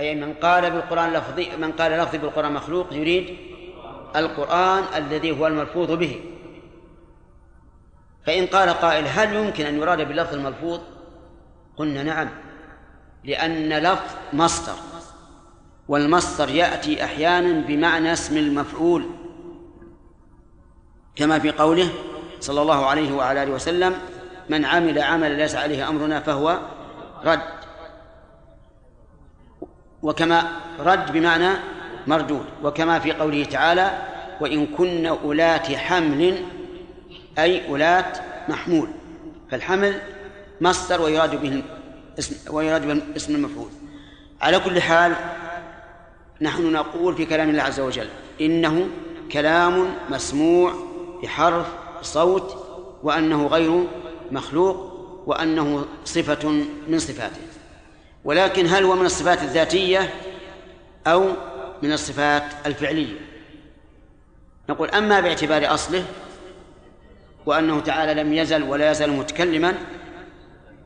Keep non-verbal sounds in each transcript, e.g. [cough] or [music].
أي من قال بالقرآن لفظي من قال لفظي بالقرآن مخلوق يريد القرآن الذي هو الملفوظ به. فإن قال قائل هل يمكن أن يراد باللفظ الملفوظ؟ قلنا نعم لأن لفظ مصدر والمصدر يأتي أحيانا بمعنى اسم المفعول كما في قوله صلى الله عليه وعلى آله وسلم من عمل عملا ليس عليه أمرنا فهو رد. وكما رد بمعنى مردود وكما في قوله تعالى وإن كن أولات حمل أي أولات محمول فالحمل مصدر ويراد به اسم ويراد به اسم المفعول. على كل حال نحن نقول في كلام الله عز وجل إنه كلام مسموع بحرف صوت وأنه غير مخلوق وأنه صفة من صفاته. ولكن هل هو من الصفات الذاتية أو من الصفات الفعلية؟ نقول أما باعتبار أصله وأنه تعالى لم يزل ولا يزال متكلما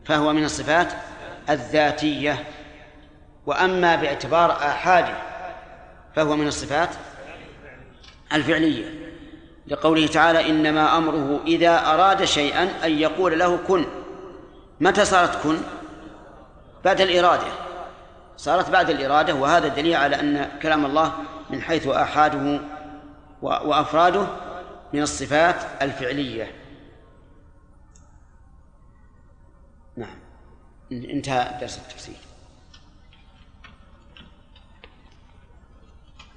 فهو من الصفات الذاتية. وأما باعتبار آحاده فهو من الصفات الفعلية. لقوله تعالى إنما أمره إذا أراد شيئا أن يقول له كن. متى صارت كن؟ بعد الإرادة. صارت بعد الإرادة وهذا الدليل على أن كلام الله من حيث آحاده وأفراده من الصفات الفعلية. نعم. انتهى درس التفسير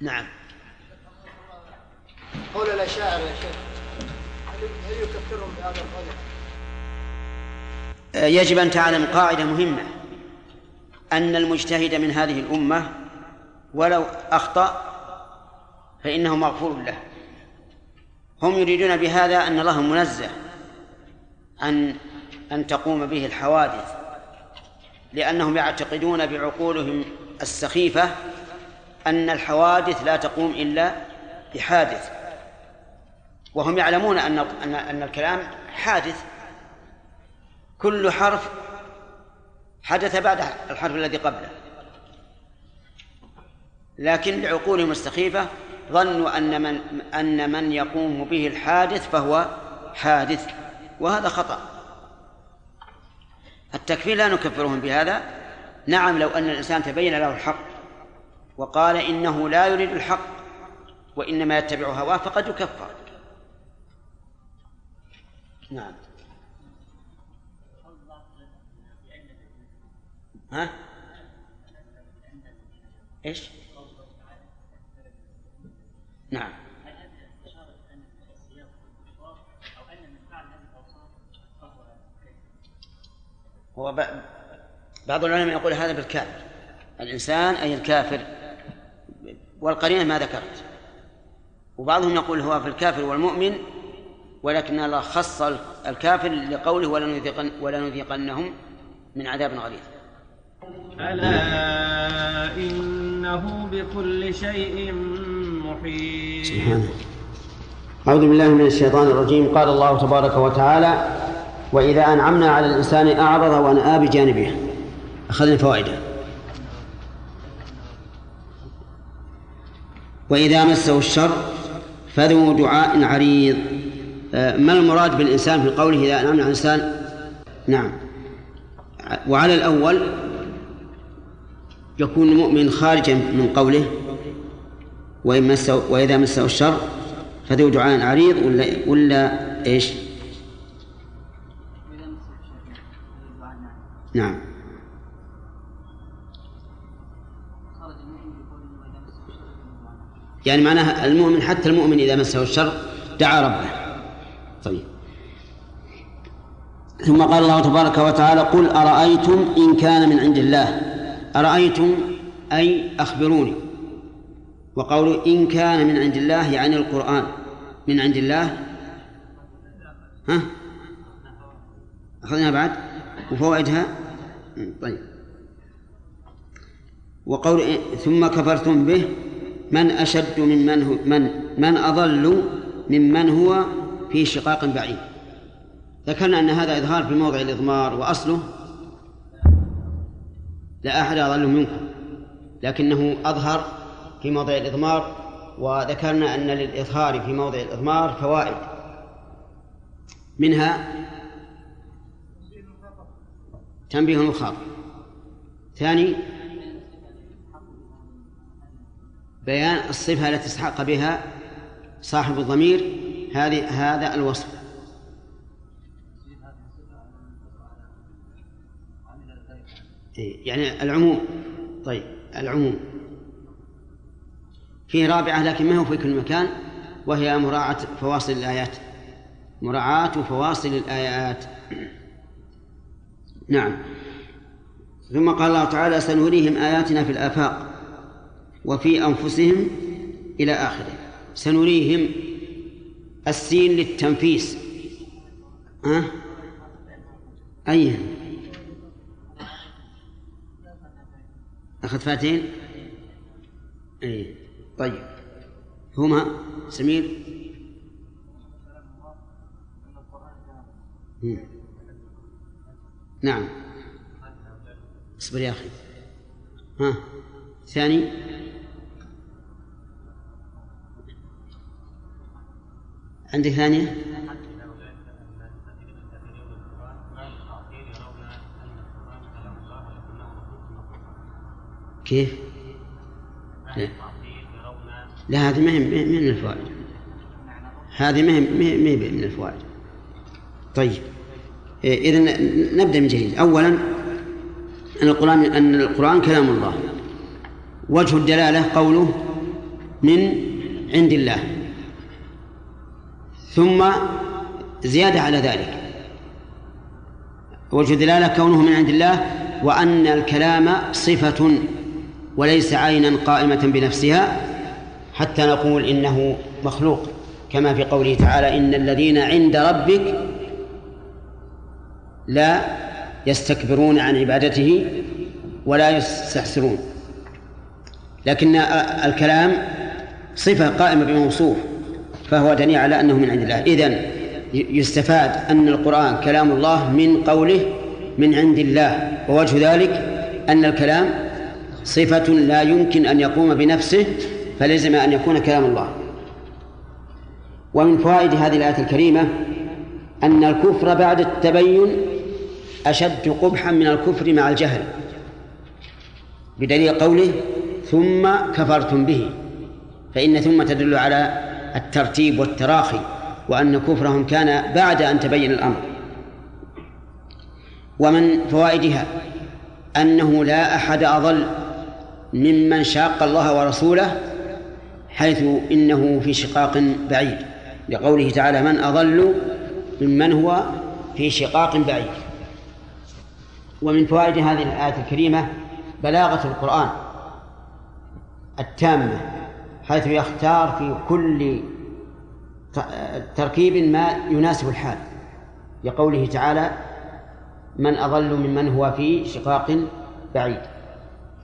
نعم. قول الأشاعرة يا شيخ هل يكفرهم بهذا القول؟ يجب أن تعلم قاعدة مهمة. أن المجتهد من هذه الأمة ولو أخطأ فإنه مغفور له. هم يريدون بهذا أن الله منزه عن أن تقوم به الحوادث لأنهم يعتقدون بعقولهم السخيفة أن الحوادث لا تقوم إلا بحادث. وهم يعلمون أن أن الكلام حادث. كل حرف حدث بعد الحرف الذي قبله. لكن لعقولهم السخيفة ظنوا أن من أن من يقوم به الحادث فهو حادث وهذا خطأ. التكفير لا نكفرهم بهذا. نعم لو أن الإنسان تبين له الحق وقال إنه لا يريد الحق وإنما يتبع هواه فقد يكفر. نعم. ها؟ إيش؟ نعم. هو بعض العلماء يقول هذا بالكافر. الإنسان أي الكافر والقرينة ما ذكرت. وبعضهم يقول هو في الكافر والمؤمن ولكن الله خص الكافر لقوله ولنذيقن ولنذيقنهم من عذاب غليظ. ألا إنه بكل شيء محيط. سبحانه. أعوذ بالله من الشيطان الرجيم. قال الله تبارك وتعالى وإذا أنعمنا على الإنسان أعرض وأنأى بجانبه أخذنا فوائده. وإذا مسه الشر فذو دعاء عريض. آه، ما المراد بالإنسان في قوله إذا أنعمنا على الإنسان؟ نعم. وعلى الأول يكون المؤمن خارجا من قوله وإن مسه وإذا مسه الشر فذو دعاء عريض ولا ولا إيش؟ نعم. يعني معناها المؤمن حتى المؤمن إذا مسه الشر دعا ربه. طيب. ثم قال الله تبارك وتعالى قل أرأيتم إن كان من عند الله؟ أرأيتم أي أخبروني؟ وقول إن كان من عند الله يعني القرآن. من عند الله. ها؟ أخذنا بعد؟ وفوائدها؟ طيب. وقول ثم كفرتم به من أشد من هو من من أضل ممن هو في شقاق بعيد. ذكرنا أن هذا إظهار في موضع الإضمار وأصله. لا أحد أضل منكم لكنه أظهر في موضع الإضمار وذكرنا أن للإظهار في موضع الإضمار فوائد. منها تنبيه المخاطب ثاني بيان الصفة التي استحق بها صاحب الضمير هذه هذا الوصف. يعني العموم طيب العموم. فيه رابعة لكن ما هو في كل مكان وهي مراعاة فواصل الآيات. مراعاة فواصل الآيات. [clears throat] نعم. ثم قال الله تعالى سنريهم آياتنا في الآفاق وفي أنفسهم إلى آخره. سنريهم السين للتنفيس. ها؟ أه؟ أي؟ أخذ فاتين؟ أي طيب. هما؟ سمير؟ نعم. اصبر يا أخي. ها؟ ثاني؟ عندك ثانية؟ كيف؟ لا, لا هذه ما هي من الفوائد. هذه ما هي من الفوائد. طيب. إيه، إذا نبدأ من جديد. أولا أن القرآن أن القرآن كلام الله. وجه الدلالة قوله من عند الله. ثم زيادة على ذلك. وجه الدلالة كونه من عند الله وأن الكلام صفة. وليس عينا قائمة بنفسها حتى نقول إنه مخلوق. كما في قوله تعالى إن الذين عند ربك لا يستكبرون عن عبادته ولا يستحسرون. لكن الكلام صفة قائمة بموصوف فهو دليل على أنه من عند الله. إذن يستفاد أن القرآن كلام الله من قوله من عند الله ووجه ذلك أن الكلام صفة لا يمكن أن يقوم بنفسه فلزم أن يكون كلام الله. ومن فوائد هذه الآية الكريمة أن الكفر بعد التبين أشد قبحا من الكفر مع الجهل. بدليل قوله ثم كفرتم به فإن ثم تدل على الترتيب والتراخي وأن كفرهم كان بعد أن تبين الأمر. ومن فوائدها أنه لا أحد أضل ممن شاق الله ورسوله حيث إنه في شقاق بعيد. لقوله تعالى من أضل ممن هو في شقاق بعيد. ومن فوائد هذه الآية الكريمة بلاغة القرآن التامة حيث يختار في كل تركيب ما يناسب الحال. لقوله تعالى من أضل ممن هو في شقاق بعيد.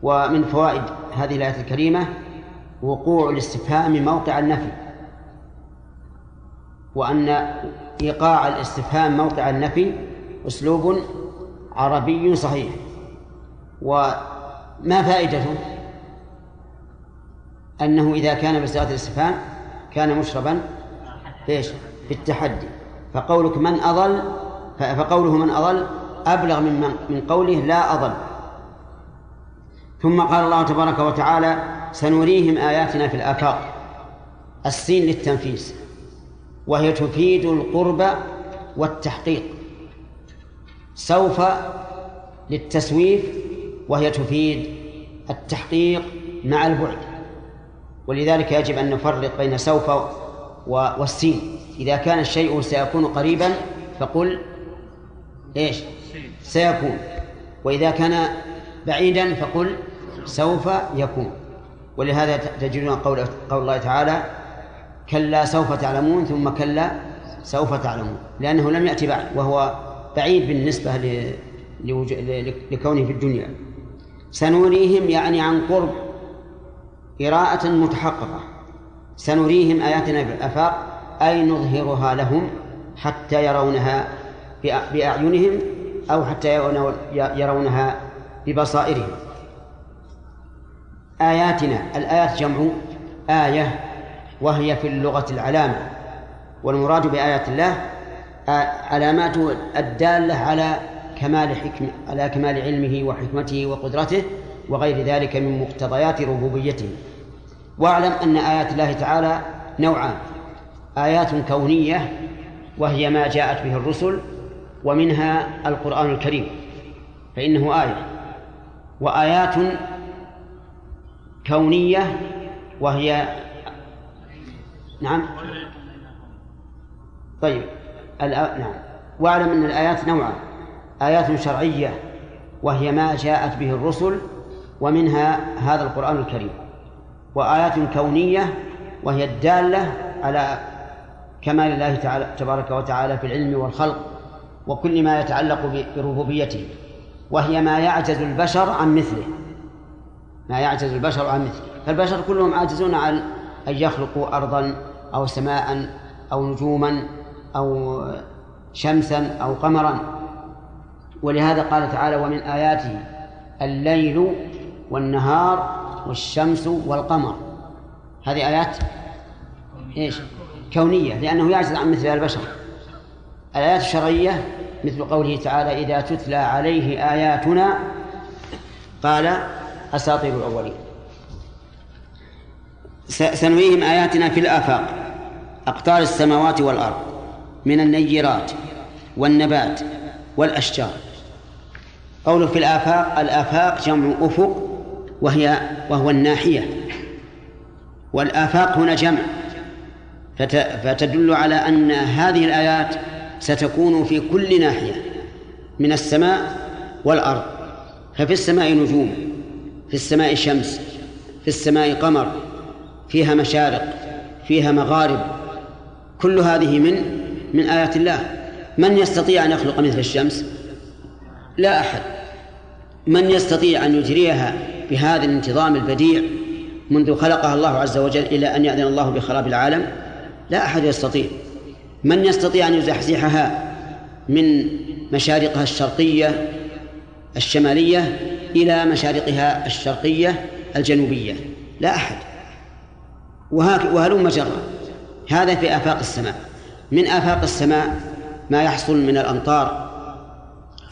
ومن فوائد هذه الآية الكريمة وقوع الاستفهام موقع النفي وأن إيقاع الاستفهام موقع النفي أسلوب عربي صحيح. وما فائدته؟ أنه إذا كان بصيغة الاستفهام كان مشربا إيش؟ في التحدي. فقولك من أضل فقوله من أضل أبلغ من من قوله لا أضل. ثم قال الله تبارك وتعالى سنريهم آياتنا في الآفاق. السين للتنفيس وهي تفيد القرب والتحقيق. سوف للتسويف وهي تفيد التحقيق مع البعد. ولذلك يجب أن نفرق بين سوف والسين. إذا كان الشيء سيكون قريبا فقل إيش؟ سيكون. وإذا كان بعيدا فقل سوف يكون. ولهذا تجدون قول قول الله تعالى كلا سوف تعلمون ثم كلا سوف تعلمون. لأنه لم يأتي بعد وهو بعيد بالنسبة لكونه في الدنيا. سنريهم يعني عن قرب قراءة متحققة. سنريهم آياتنا في الآفاق أي نظهرها لهم حتى يرونها بأعينهم أو حتى يرونها ببصائرهم. آياتنا. الآيات جمع آية وهي في اللغة العلامة. والمراد بآيات الله علامات الدالة على كمال حكم على كمال علمه وحكمته وقدرته وغير ذلك من مقتضيات ربوبيته. واعلم أن آيات الله تعالى نوعان. آيات كونية وهي ما جاءت به الرسل ومنها القرآن الكريم فإنه آية. وآيات كونية وهي نعم. طيب. نعم. واعلم أن الآيات نوعان. آيات شرعية وهي ما جاءت به الرسل ومنها هذا القرآن الكريم. وآيات كونية وهي الدالة على كمال الله تعالى تبارك وتعالى في العلم والخلق وكل ما يتعلق بربوبيته. وهي ما يعجز البشر عن مثله. ما يعجز البشر عن مثله. فالبشر كلهم عاجزون عن أن يخلقوا أرضا أو سماء أو نجوما أو شمسا أو قمرا. ولهذا قال تعالى ومن آياته الليل والنهار والشمس والقمر. هذه آيات إيش؟ كونية لأنه يعجز عن مثل البشر. الآيات الشرعية مثل قوله تعالى إذا تتلى عليه آياتنا قال أساطير الأولين. سنريهم آياتنا في الآفاق. أقطار السماوات والأرض من النيرات والنبات والأشجار. قوله في الآفاق الآفاق جمع أفق وهي وهو الناحية. والآفاق هنا جمع. فتدل على أن هذه الآيات ستكون في كل ناحية من السماء والأرض. ففي السماء نجوم. في السماء شمس في السماء قمر فيها مشارق فيها مغارب كل هذه من من آيات الله. من يستطيع أن يخلق مثل الشمس؟ لا أحد. من يستطيع أن يجريها بهذا الانتظام البديع منذ خلقها الله عز وجل إلى أن يأذن الله بخراب العالم؟ لا أحد يستطيع. من يستطيع أن يزحزحها من مشارقها الشرقية الشمالية إلى مشارقها الشرقية الجنوبية. لا أحد. وهلم جرا هذا في آفاق السماء. من آفاق السماء ما يحصل من الأمطار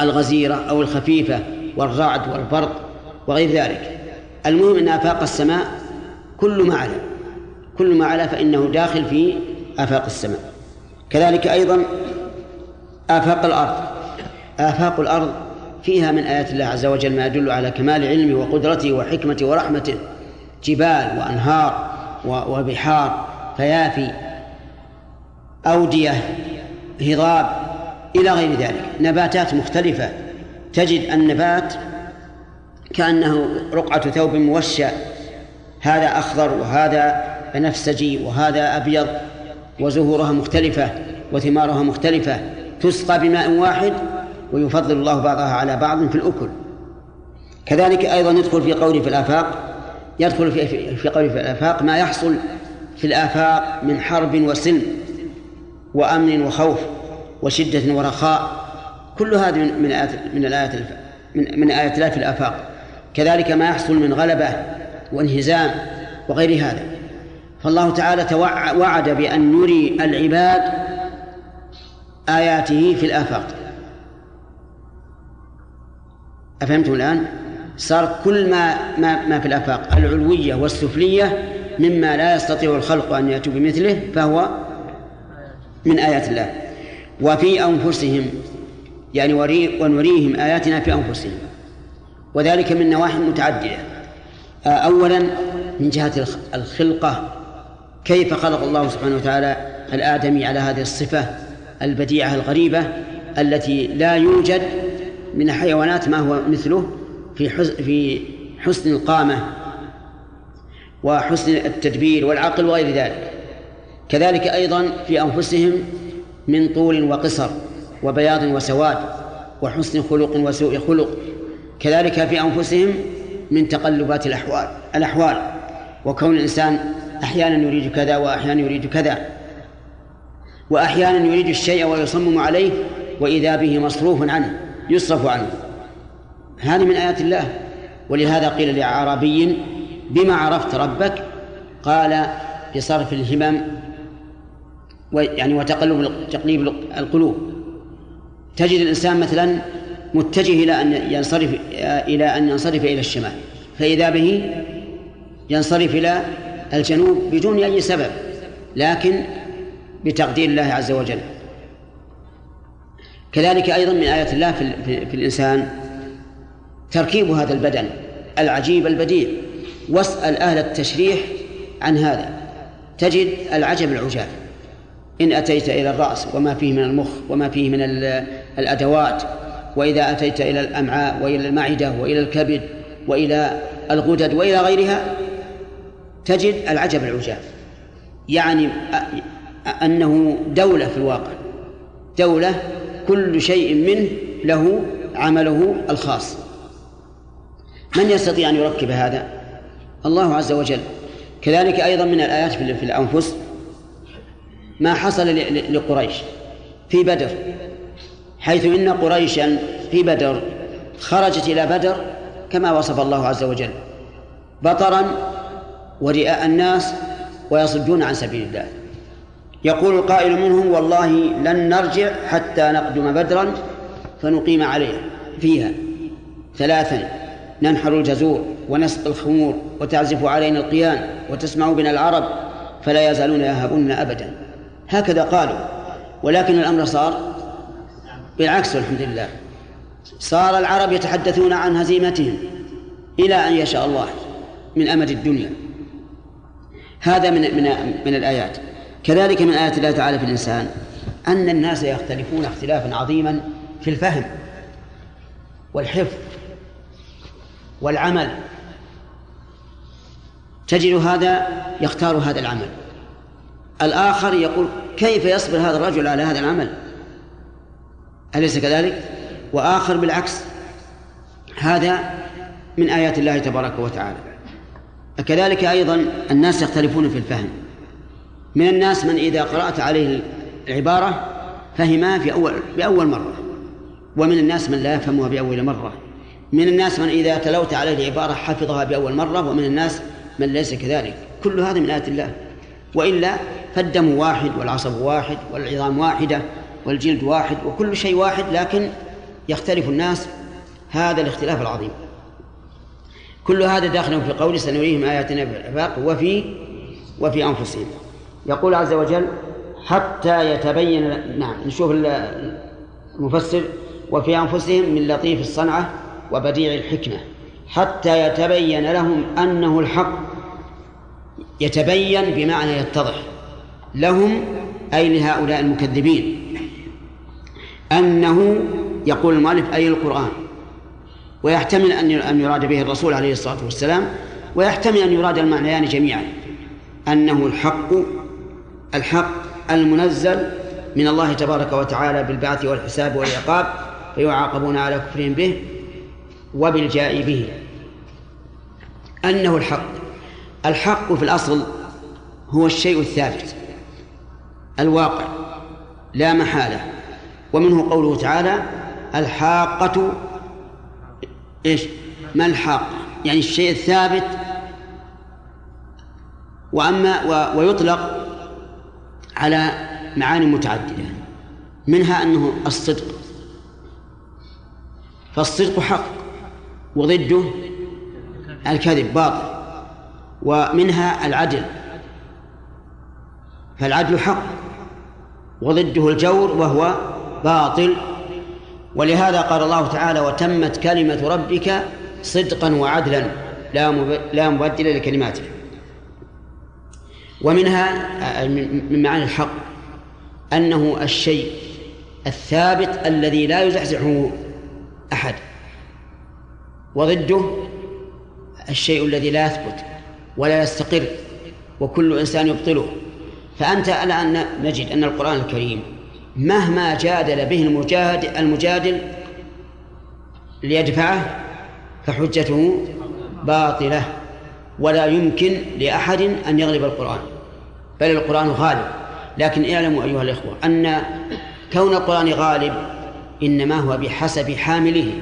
الغزيرة أو الخفيفة والرعد والبرق وغير ذلك. المهم أن آفاق السماء كل ما علا كل ما علا فإنه داخل في آفاق السماء. كذلك أيضا آفاق الأرض. آفاق الأرض فيها من آيات الله عز وجل ما يدل على كمال علمه وقدرته وحكمته ورحمته. جبال وأنهار وبحار فيافي أودية هضاب إلى غير ذلك. نباتات مختلفة. تجد النبات كأنه رقعة ثوب موشى. هذا أخضر وهذا بنفسجي وهذا أبيض وزهورها مختلفة وثمارها مختلفة. تسقى بماء واحد ويفضل الله بعضها على بعض في الأكل. كذلك أيضا يدخل في قوله في الآفاق يدخل في في قوله في الآفاق ما يحصل في الآفاق من حرب وسلم وأمن وخوف وشدة ورخاء. كل هذه من آيات من الآيات من من آيات الله في الآفاق. كذلك ما يحصل من غلبة وانهزام وغير هذا. فالله تعالى وعد بأن نري العباد آياته في الآفاق. أفهمتم الآن؟ صار كل ما ما ما في الآفاق العلوية والسفلية مما لا يستطيع الخلق أن يأتوا بمثله فهو من آيات الله. وفي أنفسهم يعني ونريهم آياتنا في أنفسهم. وذلك من نواحي متعددة. أولا من جهة الخلقة. كيف خلق الله سبحانه وتعالى الآدمي على هذه الصفة البديعة الغريبة التي لا يوجد من الحيوانات ما هو مثله في في حسن القامة وحسن التدبير والعقل وغير ذلك. كذلك أيضا في أنفسهم من طول وقصر وبياض وسواد وحسن خلق وسوء خلق. كذلك في أنفسهم من تقلبات الأحوال الأحوال. وكون الإنسان أحيانا يريد كذا وأحيانا يريد كذا. وأحيانا يريد الشيء ويصمم عليه وإذا به مصروف عنه. يصرف عنه. هذه من آيات الله. ولهذا قيل لأعرابي بما عرفت ربك؟ قال بصرف الهمم يعني وتقلب تقليب القلوب. تجد الإنسان مثلا متجه إلى أن ينصرف إلى أن ينصرف إلى الشمال. فإذا به ينصرف إلى الجنوب بدون أي سبب لكن بتقدير الله عز وجل. كذلك أيضا من آيات الله في, في, في الإنسان تركيب هذا البدن العجيب البديع واسأل أهل التشريح عن هذا. تجد العجب العجاب. إن أتيت إلى الرأس وما فيه من المخ وما فيه من الأدوات وإذا أتيت إلى الأمعاء وإلى المعدة وإلى الكبد وإلى الغدد وإلى غيرها تجد العجب العجاب. يعني أنه دولة في الواقع. دولة كل شيء منه له عمله الخاص. من يستطيع أن يركب هذا؟ الله عز وجل. كذلك أيضا من الآيات في الأنفس ما حصل لقريش في بدر حيث إن قريشا في بدر خرجت إلى بدر كما وصف الله عز وجل بطرا ورئاء الناس ويصدون عن سبيل الله. يقول القائل منهم والله لن نرجع حتى نقدم بدرا فنقيم عليه فيها ثلاثا ننحر الجزور ونسقي الخمور وتعزف علينا القيان وتسمع بنا العرب فلا يزالون يهابون أبدا. هكذا قالوا. ولكن الأمر صار بالعكس والحمد لله. صار العرب يتحدثون عن هزيمتهم إلى أن يشاء الله من أمد الدنيا. هذا من من من الآيات. كذلك من آيات الله تعالى في الإنسان أن الناس يختلفون اختلافا عظيما في الفهم والحفظ والعمل. تجد هذا يختار هذا العمل. الآخر يقول كيف يصبر هذا الرجل على هذا العمل؟ أليس كذلك؟ وآخر بالعكس هذا من آيات الله تبارك وتعالى. كذلك أيضا الناس يختلفون في الفهم. من الناس من إذا قرأت عليه العبارة فهمها في أول بأول مرة ومن الناس من لا يفهمها بأول مرة. من الناس من إذا تلوت عليه العبارة حفظها بأول مرة ومن الناس من ليس كذلك. كل هذا من آيات الله. وإلا فالدم واحد والعصب واحد والعظام واحدة والجلد واحد وكل شيء واحد لكن يختلف الناس. هذا الاختلاف العظيم. كل هذا داخل في قول سنريهم آياتنا في الآفاق وفي وفي أنفسهم. يقول عز وجل حتى يتبين نعم نشوف المفسر. وفي أنفسهم من لطيف الصنعة وبديع الحكمة. حتى يتبين لهم أنه الحق. يتبين بمعنى يتضح. لهم أي لهؤلاء المكذبين. أنه يقول المؤلف أي القرآن. ويحتمل أن يراد به الرسول عليه الصلاة والسلام. ويحتمل أن يراد المعنيان جميعا. أنه الحق الحق المنزل من الله تبارك وتعالى بالبعث والحساب والعقاب فيعاقبون على كفرهم به وبالجاء به أنه الحق الحق في الأصل هو الشيء الثابت الواقع لا محالة ومنه قوله تعالى الحاقة إيش؟ ما الحاقة؟ يعني الشيء الثابت وأما ويطلق على معاني متعددة منها أنه الصدق. فالصدق حق وضده الكذب باطل ومنها العدل. فالعدل حق وضده الجور وهو باطل. ولهذا قال الله تعالى وتمت كلمة ربك صدقا وعدلا لا مبدل لكلماته. ومنها من معاني الحق أنه الشيء الثابت الذي لا يزحزحه أحد وضده الشيء الذي لا يثبت ولا يستقر وكل إنسان يبطله. فأنت الآن نجد أن القرآن الكريم مهما جادل به المجادل, المجادل ليدفعه فحجته باطلة ولا يمكن لأحد أن يغلب القرآن. بل القرآن غالب. لكن اعلموا أيها الإخوة أن كون القرآن غالب إنما هو بحسب حامله.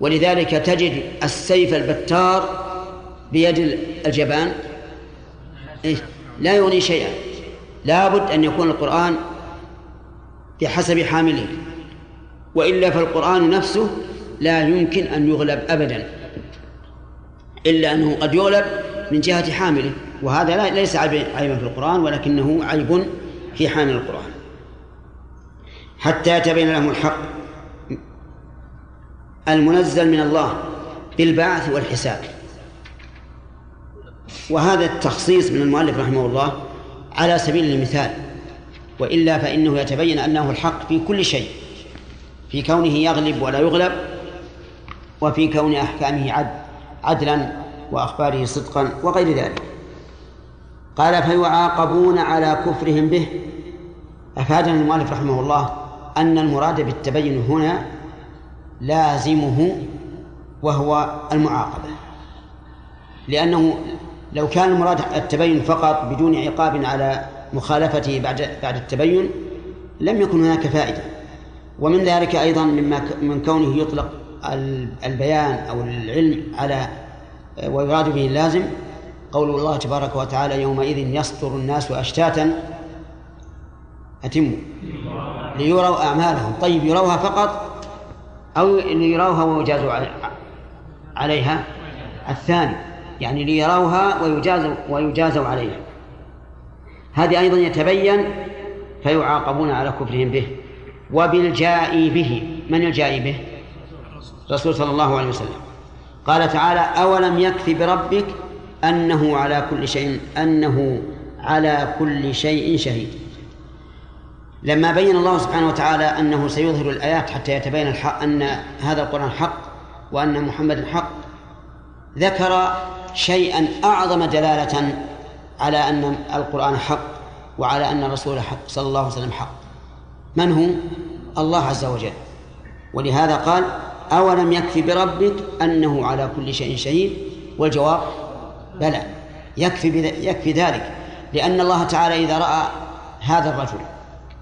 ولذلك تجد السيف البتار بيد الجبان؟ لا يغني شيئا. لابد أن يكون القرآن بحسب حامله. وإلا فالقرآن نفسه لا يمكن أن يغلب أبدا. إلا أنه قد يغلب من جهة حامله. وهذا ليس عيبا في القرآن ولكنه عيب في حامل القرآن. حتى يتبين لهم الحق المنزل من الله بالبعث والحساب. وهذا التخصيص من المؤلف رحمه الله على سبيل المثال وإلا فإنه يتبين أنه الحق في كل شيء في كونه يغلب ولا يغلب وفي كون أحكامه عدل عدلا وأخباره صدقا وغير ذلك. قال فيعاقبون على كفرهم به. أفادنا المؤلف رحمه الله أن المراد بالتبين هنا لازمه وهو المعاقبة. لأنه لو كان المراد التبين فقط بدون عقاب على مخالفته بعد بعد التبين لم يكن هناك فائدة. ومن ذلك أيضا مما من كونه يطلق البيان أو العلم على ويراد به اللازم قول الله تبارك وتعالى يومئذ يصدر الناس أشتاتا أتموا ليروا أعمالهم. طيب يروها فقط أو ليروها ويجازوا عليها؟ الثاني يعني ليروها ويجازوا ويجازوا عليها. هذه أيضا يتبين فيعاقبون على كفرهم به. وبالجاء به من الجاء به؟ رسول صلى الله عليه وسلم. قال تعالى أولم يكف بربك أنه على كل شيء أنه على كل شيء شهيد. لما بين الله سبحانه وتعالى أنه سيظهر الآيات حتى يتبين الحق أن هذا القرآن حق وأن محمد حق ذكر شيئا أعظم دلالة على أن القرآن حق وعلى أن الرسول حق صلى الله عليه وسلم حق. من هو؟ الله عز وجل. ولهذا قال أولم يكفي بربك أنه على كل شيء شهيد؟ والجواب بلى. يكفي يكفي ذلك. لأن الله تعالى إذا رأى هذا الرجل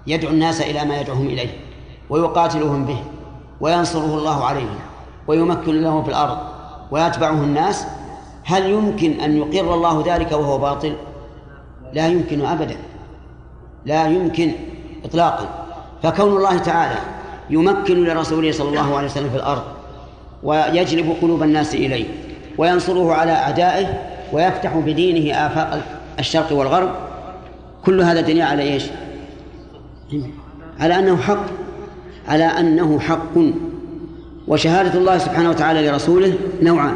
يدعو الناس إلى ما يدعوهم إليه ويقاتلهم به وينصره الله عليهم ويمكن له في الأرض ويتبعه الناس هل يمكن أن يقر الله ذلك وهو باطل؟ لا يمكن أبدا. لا يمكن إطلاقا. فكون الله تعالى يمكن لرسوله صلى الله عليه وسلم في الأرض ويجلب قلوب الناس إليه وينصره على أعدائه ويفتح بدينه آفاق الشرق والغرب. كل هذا دليل على إيش؟ على أنه حق على أنه حق. وشهادة الله سبحانه وتعالى لرسوله نوعان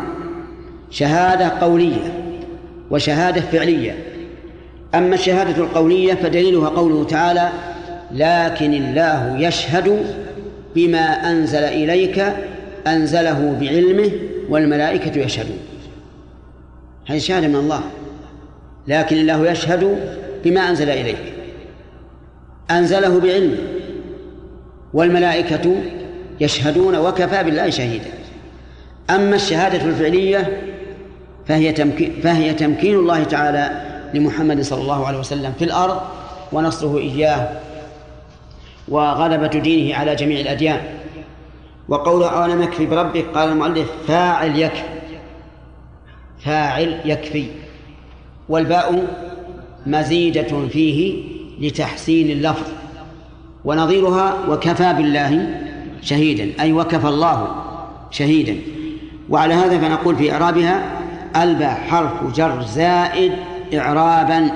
شهادة قولية وشهادة فعلية. أما الشهادة القولية فدليلها قوله تعالى لكن الله يشهد بما أنزل إليك أنزله بعلمه والملائكة يشهدون. هذه شهادة من الله لكن الله يشهد بما أنزل إليك أنزله بعلمه والملائكة يشهدون وكفى بالله شهيدا. أما الشهادة الفعلية فهي تمكين فهي تمكين الله تعالى لمحمد صلى الله عليه وسلم في الأرض ونصره إياه وغلبة دينه على جميع الأديان. وقوله أولم يكفي بربك؟ قال المؤلف فاعل يكفي. فاعل يكفي والباء مزيدة فيه لتحسين اللفظ ونظيرها وكفى بالله شهيدا أي وكفى الله شهيدا. وعلى هذا فنقول في إعرابها الباء حرف جر زائد إعرابا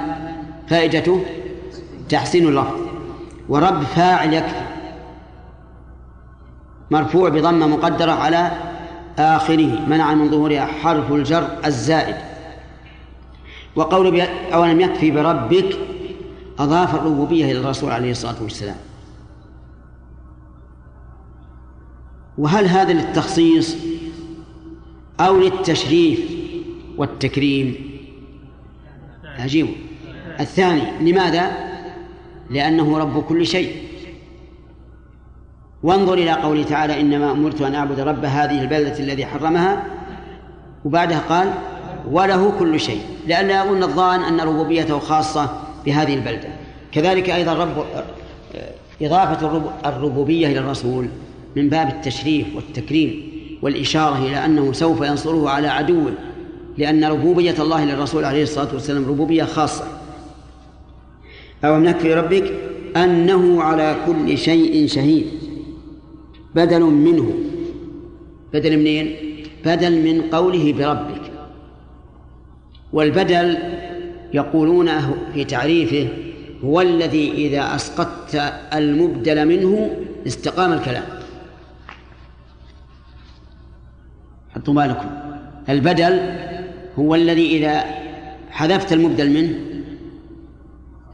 فائدته تحسين اللفظ. ورب فاعل يكفي مرفوع بضمة مقدرة على آخره منع من ظهورها حرف الجر الزائد. وقول أولم يكفي بربك أضاف الربوبية إلى الرسول عليه الصلاة والسلام. وهل هذا للتخصيص أو للتشريف والتكريم؟ عجيب الثاني لماذا؟ لأنه رب كل شيء. وانظر إلى قوله تعالى إنما أمرت أن أعبد رب هذه البلدة الذي حرمها. وبعدها قال وله كل شيء لأن يظن الظان أن ربوبيته خاصة بهذه البلدة. كذلك أيضا رب إضافة الربوبية إلى الرسول من باب التشريف والتكريم والإشارة إلى أنه سوف ينصره على عدوه لأن ربوبية الله للرسول عليه الصلاة والسلام ربوبية خاصة. أو نكفي ربك أنه على كل شيء شهيد. بدل منه. بدل منين؟ بدل من قوله بربك. والبدل يقولون في تعريفه هو الذي إذا أسقطت المبدل منه استقام الكلام. حطوا بالكم. البدل هو الذي إذا حذفت المبدل منه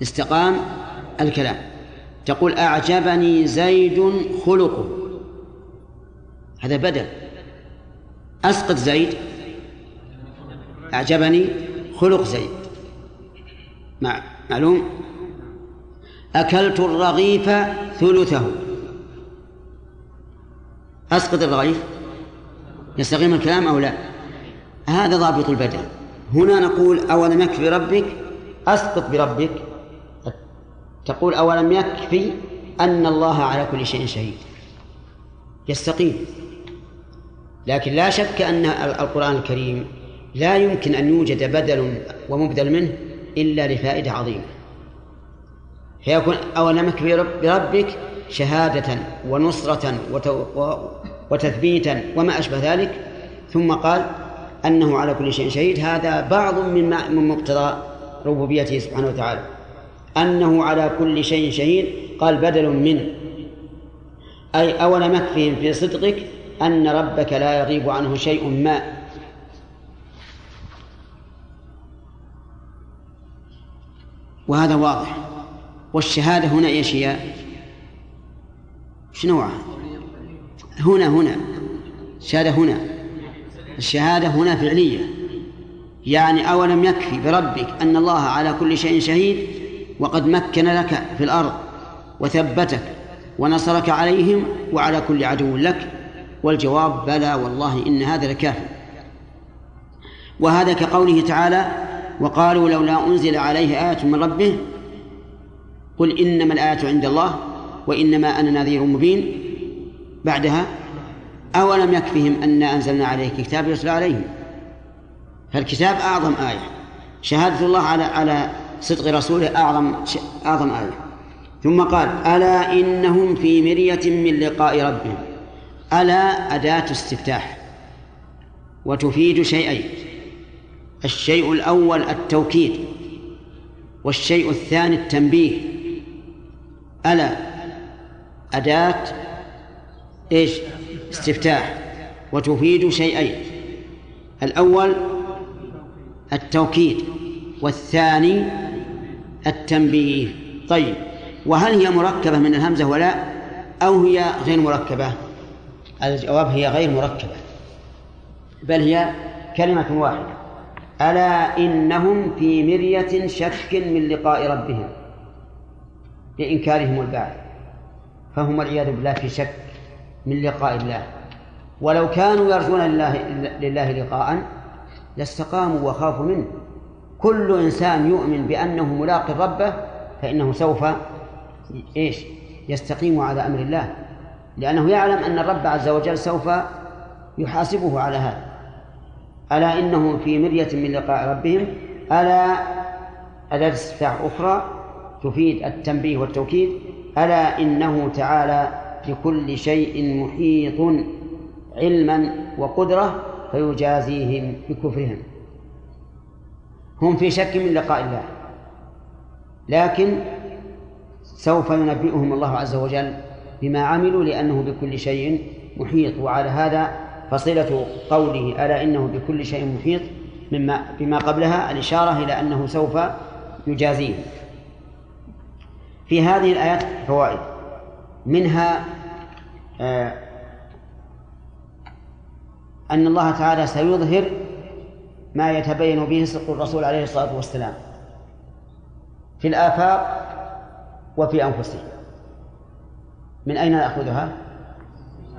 استقام الكلام. تقول أعجبني زيد خلقه. هذا بدل. أسقط زيد. أعجبني خلق زيد. مع معلوم؟ أكلت الرغيف ثلثه. أسقط الرغيف؟ يستقيم الكلام أو لا؟ هذا ضابط البدل. هنا نقول أولم يكفي بربك أسقط بربك. تقول أولم يكفي أن الله على كل شيء شهيد. يستقيم. لكن لا شك أن القرآن الكريم لا يمكن أن يوجد بدل ومبدل منه إلا لفائدة عظيمة. فيكون أولم يكفي بربك شهادة ونصرة وتثبيتا وما أشبه ذلك. ثم قال أنه على كل شيء شهيد. هذا بعض من من مقتضى ربوبيته سبحانه وتعالى. أنه على كل شيء شهيد. قال بدل منه أي أولم يكفهم في صدقك أن ربك لا يغيب عنه شيء ما. وهذا واضح. والشهادة هنا إيش هي؟ إيش نوعها؟ هنا هنا. الشهادة هنا. الشهادة هنا فعلية. يعني أولم يكفي بربك أن الله على كل شيء شهيد وقد مكن لك في الأرض وثبتك ونصرك عليهم وعلى كل عدو لك والجواب بلى والله إن هذا لكاف وهذا كقوله تعالى وقالوا لولا أنزل عليه آية من ربه قل إنما الآية عند الله وإنما أنا نذير مبين. بعدها أولم يكفهم أن أنزلنا عليك كتاب يتلى عليهم؟ فالكتاب أعظم آية. شهادة الله على على صدق رسوله أعظم أعظم آية. ثم قال ألا إنهم في مرية من لقاء ربهم؟ ألا أداة استفتاح وتفيد شيئين الشيء الأول التوكيد والشيء الثاني التنبيه. ألا أداة إيش؟ استفتاح وتفيد شيئين الأول التوكيد والثاني التنبيه. طيب وهل هي مركبة من الهمزة ولا أو هي غير مركبة؟ الجواب هي غير مركبة بل هي كلمة واحدة. ألا إنهم في مرية شك من لقاء ربهم لإنكارهم البعث. فهم والعياذ بالله في شك من لقاء الله. ولو كانوا يرجون لله, لله لقاء لاستقاموا وخافوا منه. كل إنسان يؤمن بأنه ملاق ربه فإنه سوف إيش؟ يستقيم على أمر الله. لأنه يعلم أن الرب عز وجل سوف يحاسبه على هذا. ألا إنهم في مرية من لقاء ربهم؟ ألا أداة استفتاح أخرى تفيد التنبيه والتوكيد؟ ألا إنه تعالى بكل شيء محيط علما وقدرة فيجازيهم بكفرهم. هم في شك من لقاء الله لكن سوف ينبئهم الله عز وجل بما عملوا لأنه بكل شيء محيط وعلى هذا فصلة قوله ألا إنه بكل شيء محيط مما بما قبلها الإشارة إلى أنه سوف يجازيهم في هذه الآيات فوائد. منها آه، أن الله تعالى سيظهر ما يتبين به صدق الرسول عليه الصلاة والسلام في الآفاق وفي أنفسهم من أين نأخذها؟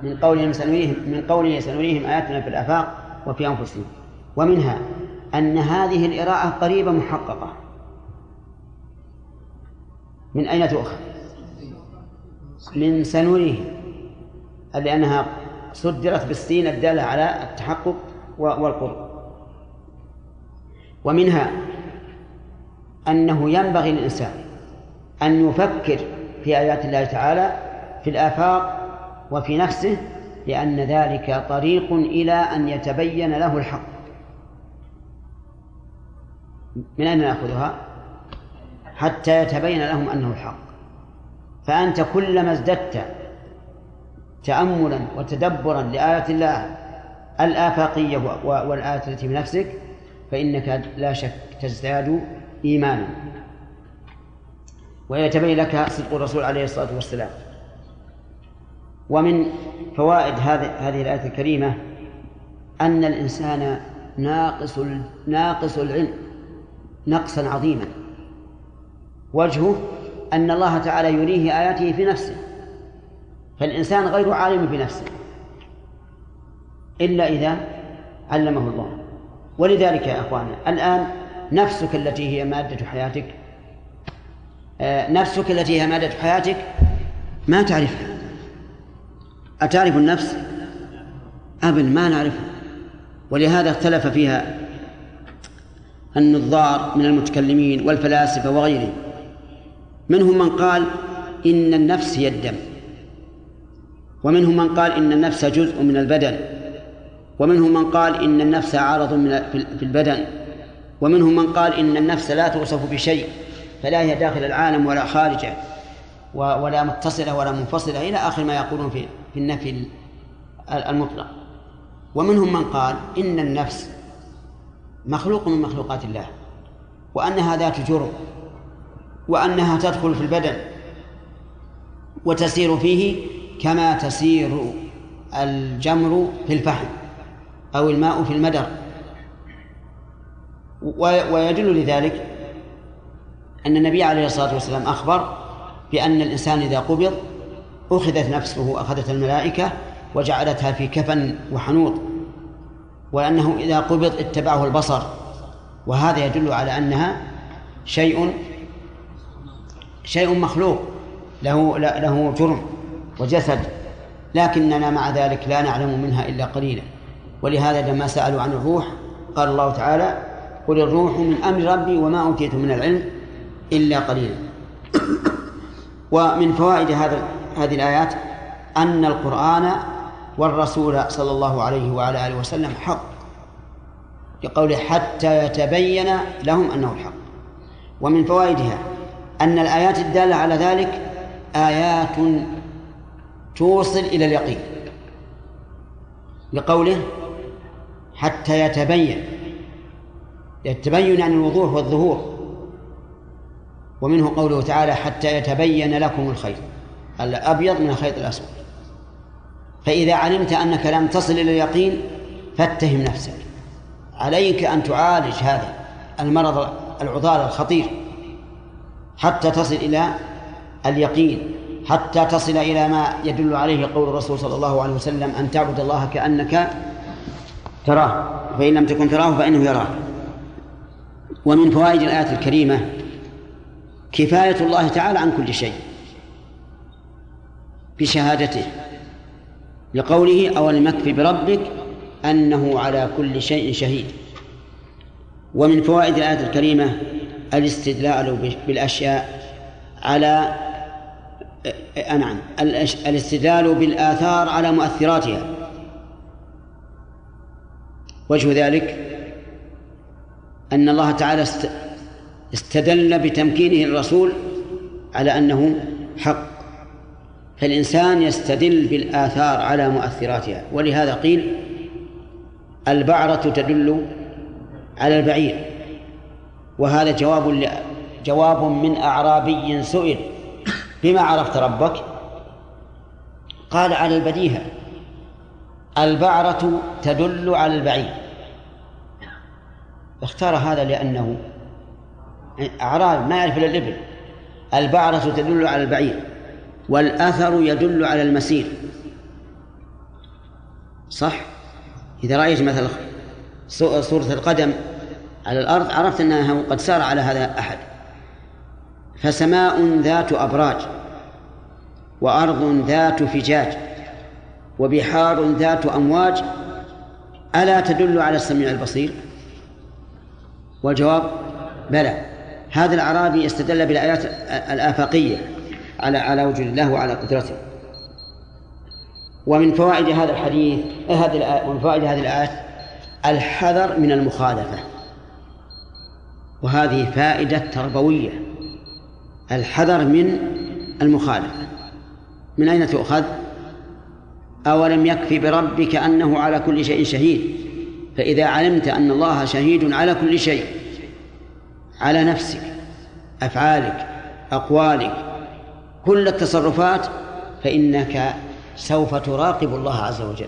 من قولهم سنريهم من قوله سنريهم آياتنا في الآفاق وفي أنفسهم ومنها أن هذه الإراءة قريبة محققة من أين تؤخذ؟ من سنريهم لأنها صدرت بالسين الدالة على التحقق والقرب ومنها أنه ينبغي للإنسان أن يفكر في آيات الله تعالى في الآفاق وفي نفسه لأن ذلك طريق إلى أن يتبين له الحق. من أين نأخذها؟ حتى يتبين لهم أنه الحق. فأنت كلما ازددت تأملا وتدبرا لآيات الله الآفاقية والآيات التي في نفسك فإنك لا شك تزداد إيمانا. ويتبين لك صدق الرسول عليه الصلاة والسلام. ومن فوائد هذه هذه الآية الكريمة أن الإنسان ناقص ناقص العلم نقصا عظيما. وجهه أن الله تعالى يريه آياته في نفسه. فالإنسان غير عالم بنفسه إلا إذا علمه الله. ولذلك يا أخوانا الآن نفسك التي هي مادة حياتك آه، نفسك التي هي مادة حياتك ما تعرفها. أتعرف النفس؟ أبدا ما نعرفها ولهذا اختلف فيها النظار من المتكلمين والفلاسفة وغيرهم. منهم من قال إن النفس هي الدم. ومنهم من قال إن النفس جزء من البدن. ومنهم من قال إن النفس عارض من في البدن. ومنهم من قال إن النفس لا توصف بشيء فلا هي داخل العالم ولا خارجه ولا متصلة ولا منفصلة إلى آخر ما يقولون في في النفي المطلق. ومنهم من قال إن النفس مخلوق من مخلوقات الله وأنها ذات جرم وأنها تدخل في البدن وتسير فيه كما تسير الجمر في الفحم أو الماء في المدر. ويدل لذلك أن النبي عليه الصلاة والسلام أخبر بأن الإنسان إذا قبض أخذت نفسه أخذت الملائكة وجعلتها في كفن وحنوط وأنه إذا قبض اتبعه البصر. وهذا يدل على أنها شيء شيء مخلوق له له جرم وجسد. لكننا مع ذلك لا نعلم منها إلا قليلا. ولهذا لما سألوا عن الروح قال الله تعالى قل الروح من أمر ربي وما أوتيت من العلم إلا قليلا. [coughs] ومن فوائد هذا هذه الآيات أن القرآن والرسول صلى الله عليه وعلى آله وسلم حق لقوله حتى يتبين لهم أنه الحق. ومن فوائدها أن الآيات الدالة على ذلك آيات توصل إلى اليقين لقوله حتى يتبين التبين عن الوضوح والظهور. ومنه قوله تعالى حتى يتبين لكم الخيط الأبيض من الخيط الأسود. فإذا علمت أنك لم تصل إلى اليقين فاتهم نفسك. عليك أن تعالج هذا المرض العضال الخطير حتى تصل إلى اليقين حتى تصل إلى ما يدل عليه قول الرسول صلى الله عليه وسلم أن تعبد الله كأنك تراه فإن لم تكن تراه فإنه يراك. ومن فوائد الآية الكريمة كفاية الله تعالى عن كل شيء. بشهادته لقوله أولم يكف بربك أنه على كل شيء شهيد ومن فوائد الآية الكريمة الاستدلال بالأشياء على نعم الاستدلال بالآثار على مؤثراتها وجه ذلك أن الله تعالى استدل بتمكينه الرسول على أنه حق. فالإنسان يستدل بالآثار على مؤثراتها ولهذا قيل البعرة تدل على البعير. وهذا جواب جواب من أعرابي سئل بما عرفت ربك؟ قال على البديهة البعرة تدل على البعير. اختار هذا لأنه أعراب ما يعرف إلا الإبل. البعرة تدل على البعير. والأثر يدل على المسير. صح؟ إذا رأيت مثلا صورة القدم على الأرض عرفت أنه قد سار على هذا أحد. فسماء ذات أبراج وأرض ذات فجاج وبحار ذات أمواج ألا تدل على السميع البصير؟ والجواب بلى. هذا الأعرابي استدل بالآيات الآفاقية. على على وجود الله وعلى قدرته. ومن فوائد هذا الحديث هذه ومن فوائد هذه الآيات الحذر من المخالفة. وهذه فائدة تربوية. الحذر من المخالفة. من أين تؤخذ؟ أولم يكفي بربك أنه على كل شيء شهيد؟ فإذا علمت أن الله شهيد على كل شيء على نفسك أفعالك أقوالك كل التصرفات فإنك سوف تراقب الله عز وجل.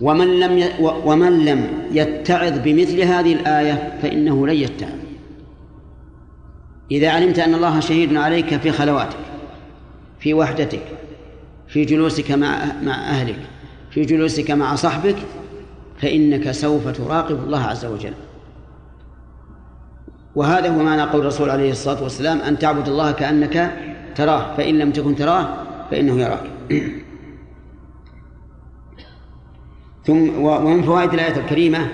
ومن لم ومن لم يتعظ بمثل هذه الآية فإنه لن يتعظ. إذا علمت أن الله شهيد عليك في خلواتك في وحدتك في جلوسك مع مع أهلك في جلوسك مع صحبك فإنك سوف تراقب الله عز وجل. وهذا هو معنى قول الرسول عليه الصلاة والسلام أن تعبد الله كأنك تراه فإن لم تكن تراه فإنه يراك. [clears throat] ثم ومن فوائد الآية الكريمة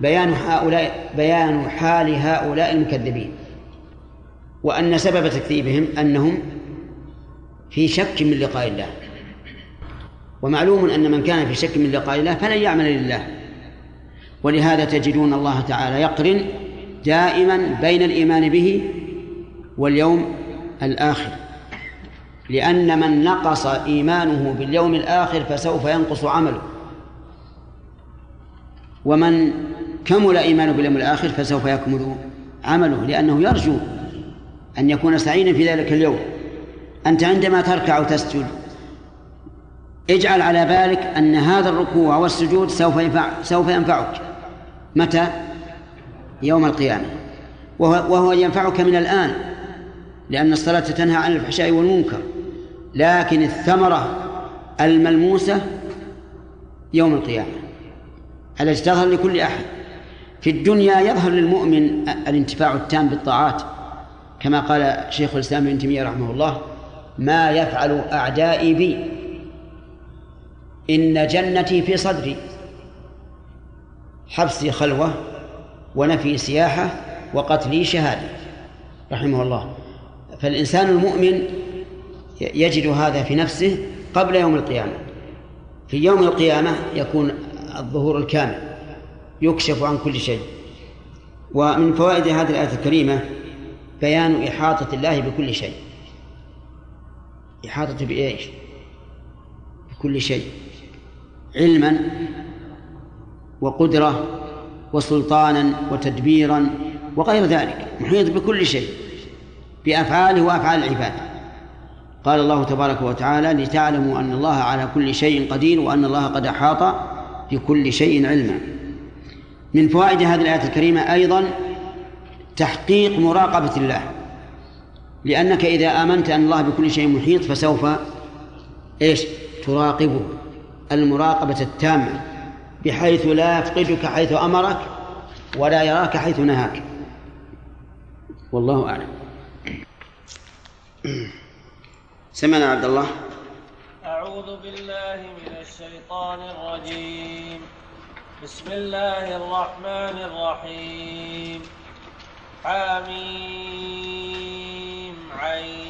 بيان هؤلاء بيان حال هؤلاء المكذبين وأن سبب تكذيبهم أنهم في شك من لقاء الله. ومعلوم أن من كان في شك من لقاء الله فلن يعمل لله. ولهذا تجدون الله تعالى يقرن دائما بين الإيمان به واليوم الآخر. لأن من نقص إيمانه باليوم الآخر فسوف ينقص عمله. ومن كمل إيمانه باليوم الآخر فسوف يكمل عمله لأنه يرجو أن يكون سعيدا في ذلك اليوم. أنت عندما تركع وتسجد اجعل على بالك أن هذا الركوع والسجود سوف ينفع سوف ينفعك. متى؟ يوم القيامة. وهو, ينفعك من الآن لأن الصلاة تنهى عن الفحشاء والمنكر. لكن الثمرة الملموسة يوم القيامة. التي تظهر لكل أحد. في الدنيا يظهر للمؤمن الانتفاع التام بالطاعات. كما قال شيخ الإسلام ابن تيمية رحمه الله ما يفعل أعدائي بي إن جنتي في صدري. حبسي خلوة ونفي سياحة وقتلي شهادة. رحمه الله. فالإنسان المؤمن يجد هذا في نفسه قبل يوم القيامة. في يوم القيامة يكون الظهور الكامل يكشف عن كل شيء. ومن فوائد هذه الآية الكريمة بيان إحاطة الله بكل شيء. إحاطة بإيش؟ بكل شيء. علما وقدرة وسلطانا وتدبيرا وغير ذلك محيط بكل شيء بأفعاله وأفعال العباد. قال الله تبارك وتعالى لتعلموا أن الله على كل شيء قدير وأن الله قد أحاط بكل شيء علما. من فوائد هذه الآية الكريمة أيضا تحقيق مراقبة الله. لأنك إذا آمنت أن الله بكل شيء محيط فسوف إيش؟ تراقبه. المراقبة التامة. بحيث لا يفقدك حيث أمرك ولا يراك حيث نهاك. والله أعلم. سمعنا عبد الله. أعوذ بالله من الشيطان الرجيم. بسم الله الرحمن الرحيم. حميم عين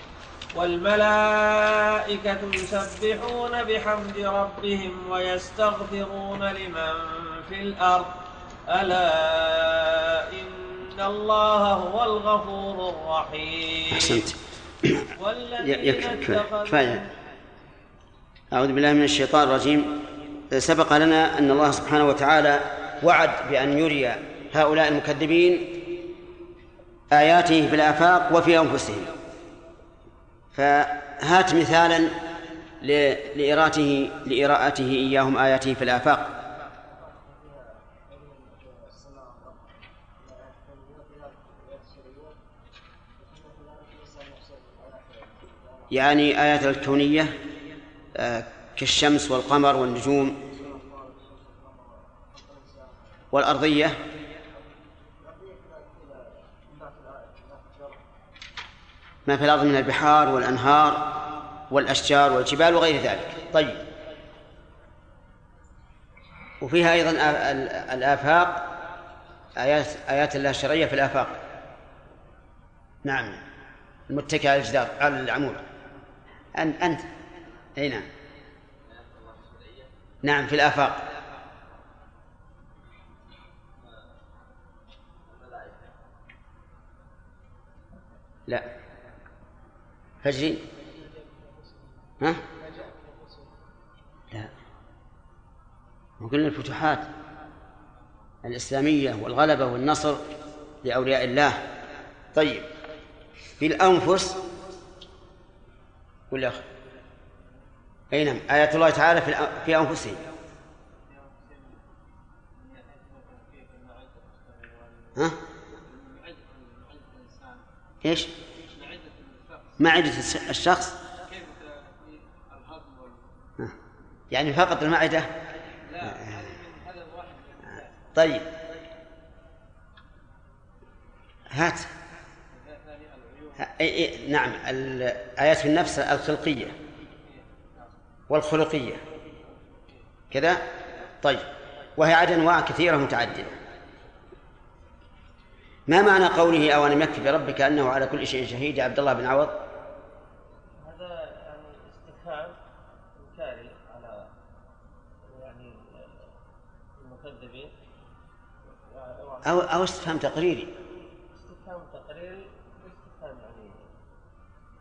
والملائكة يسبحون بحمد ربهم ويستغفرون لمن في الأرض. ألا إن الله هو الغفور الرحيم. أحسنت. يكفي كفاية. أعوذ بالله من الشيطان الرجيم. سبق لنا أن الله سبحانه وتعالى وعد بأن يري هؤلاء المكذبين آياته في الآفاق وفي أنفسهم. فهات مثالا لإراته لإراءته إياهم آياته في الآفاق. يعني آيات الكونية آه، كالشمس والقمر والنجوم والأرضية. ما في الأرض من البحار والأنهار والأشجار والجبال وغير ذلك. طيب. وفيها أيضا الآفاق آيات آيات الله الشرعية في الآفاق. نعم. المتكئ على الجدار على العمود. أنت أنت. أي نعم. نعم في الآفاق. فجري ها؟ لا. وقلنا الفتوحات. الإسلامية والغلبة والنصر لأولياء الله. طيب. في الأنفس. ولا أي نعم. آيات الله تعالى في في أنفسهم. ها؟ إيش؟ معدة الشخص. يعني فقط المعدة؟ طيب. هات. نعم الآيات في النفس الخلقية. والخلقية. كذا؟ طيب. وهي عاد أنواع كثيرة متعددة. ما معنى قوله أو لم يكفي بربك أنه على كل شيء شهيد يا عبد الله بن عوض هذا يعني استفهام إنكاري على يعني المكذبين أو أو استفهام تقريري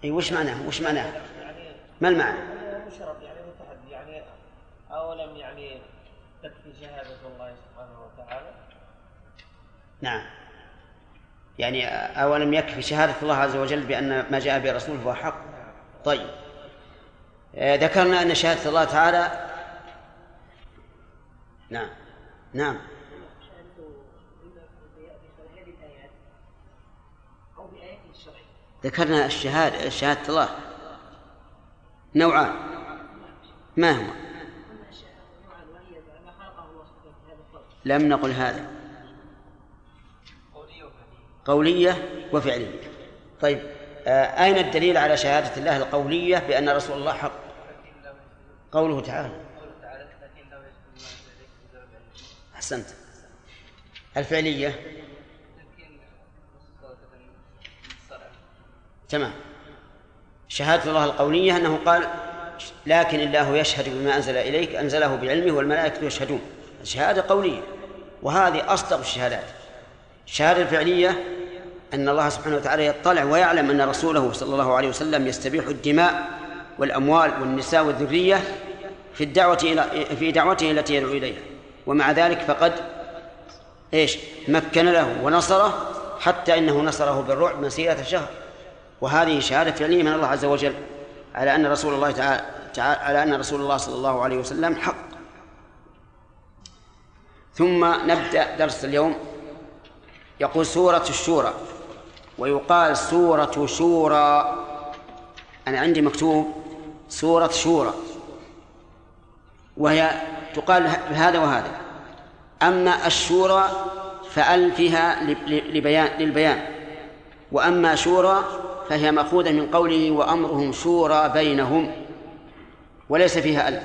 إي وش معناه؟ وش معناه؟ يعني ما المعنى؟ مشرف يعني متحدي يعني أولم يعني تكفي شهادة الله سبحانه وتعالى؟ نعم يعني أولم يكفي شهادة الله عز وجل بأن ما جاء به رسوله هو حق طيب آه، ذكرنا أن شهادة الله تعالى نعم نعم ذكرنا الشهادة شهادة الله. نوعان. ما هو؟ لم نقل هذا. قولية وفعلية. طيب آه أين الدليل على شهادة الله القولية بأن رسول الله حق؟ قوله تعالى. أحسنت. الفعلية تمام. شهادة الله القولية أنه قال لكن الله يشهد بما أنزل إليك أنزله بعلمه والملائكة يشهدون. شهادة قولية وهذه أصدق الشهادات. الشهادة الفعلية أن الله سبحانه وتعالى يطلع ويعلم أن رسوله صلى الله عليه وسلم يستبيح الدماء والأموال والنساء والذرية في الدعوة إلى في دعوته التي يدعو إليها. ومع ذلك فقد إيش؟ مكن له ونصره حتى إنه نصره بالرعب مسيرة شهر. وهذه شهادة فعلية من الله عز وجل على أن رسول الله تعالى على أن رسول الله صلى الله عليه وسلم حق. ثم نبدأ درس اليوم. يقول سورة الشورى ويقال سورة شورى. أنا عندي مكتوب سورة شورى. وهي تقال هذا وهذا. أما الشورى فأل فيها لبيان للبيان. وأما شورى فهي مأخوذة من قوله وأمرهم شورى بينهم وليس فيها ألف.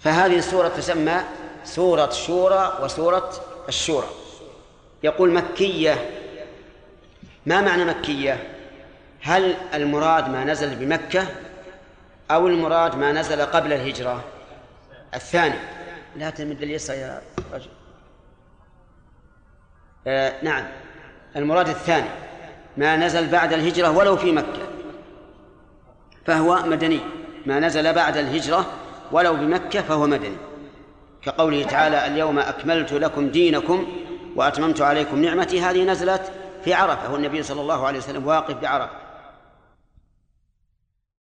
فهذه السورة تسمى سورة شورى وسورة الشورى. يقول مكية. ما معنى مكية؟ هل المراد ما نزل بمكة أو المراد ما نزل قبل الهجرة؟ الثاني. لا تمد اليسر يا رجل. آه نعم. المراد الثاني. ما نزل بعد الهجرة ولو في مكة. فهو مدني. ما نزل بعد الهجرة ولو بمكة فهو مدني. كقوله تعالى اليوم أكملت لكم دينكم وأتممت عليكم نعمتي. هذه نزلت في عرفة والنبي صلى الله عليه وسلم واقف بعرفة.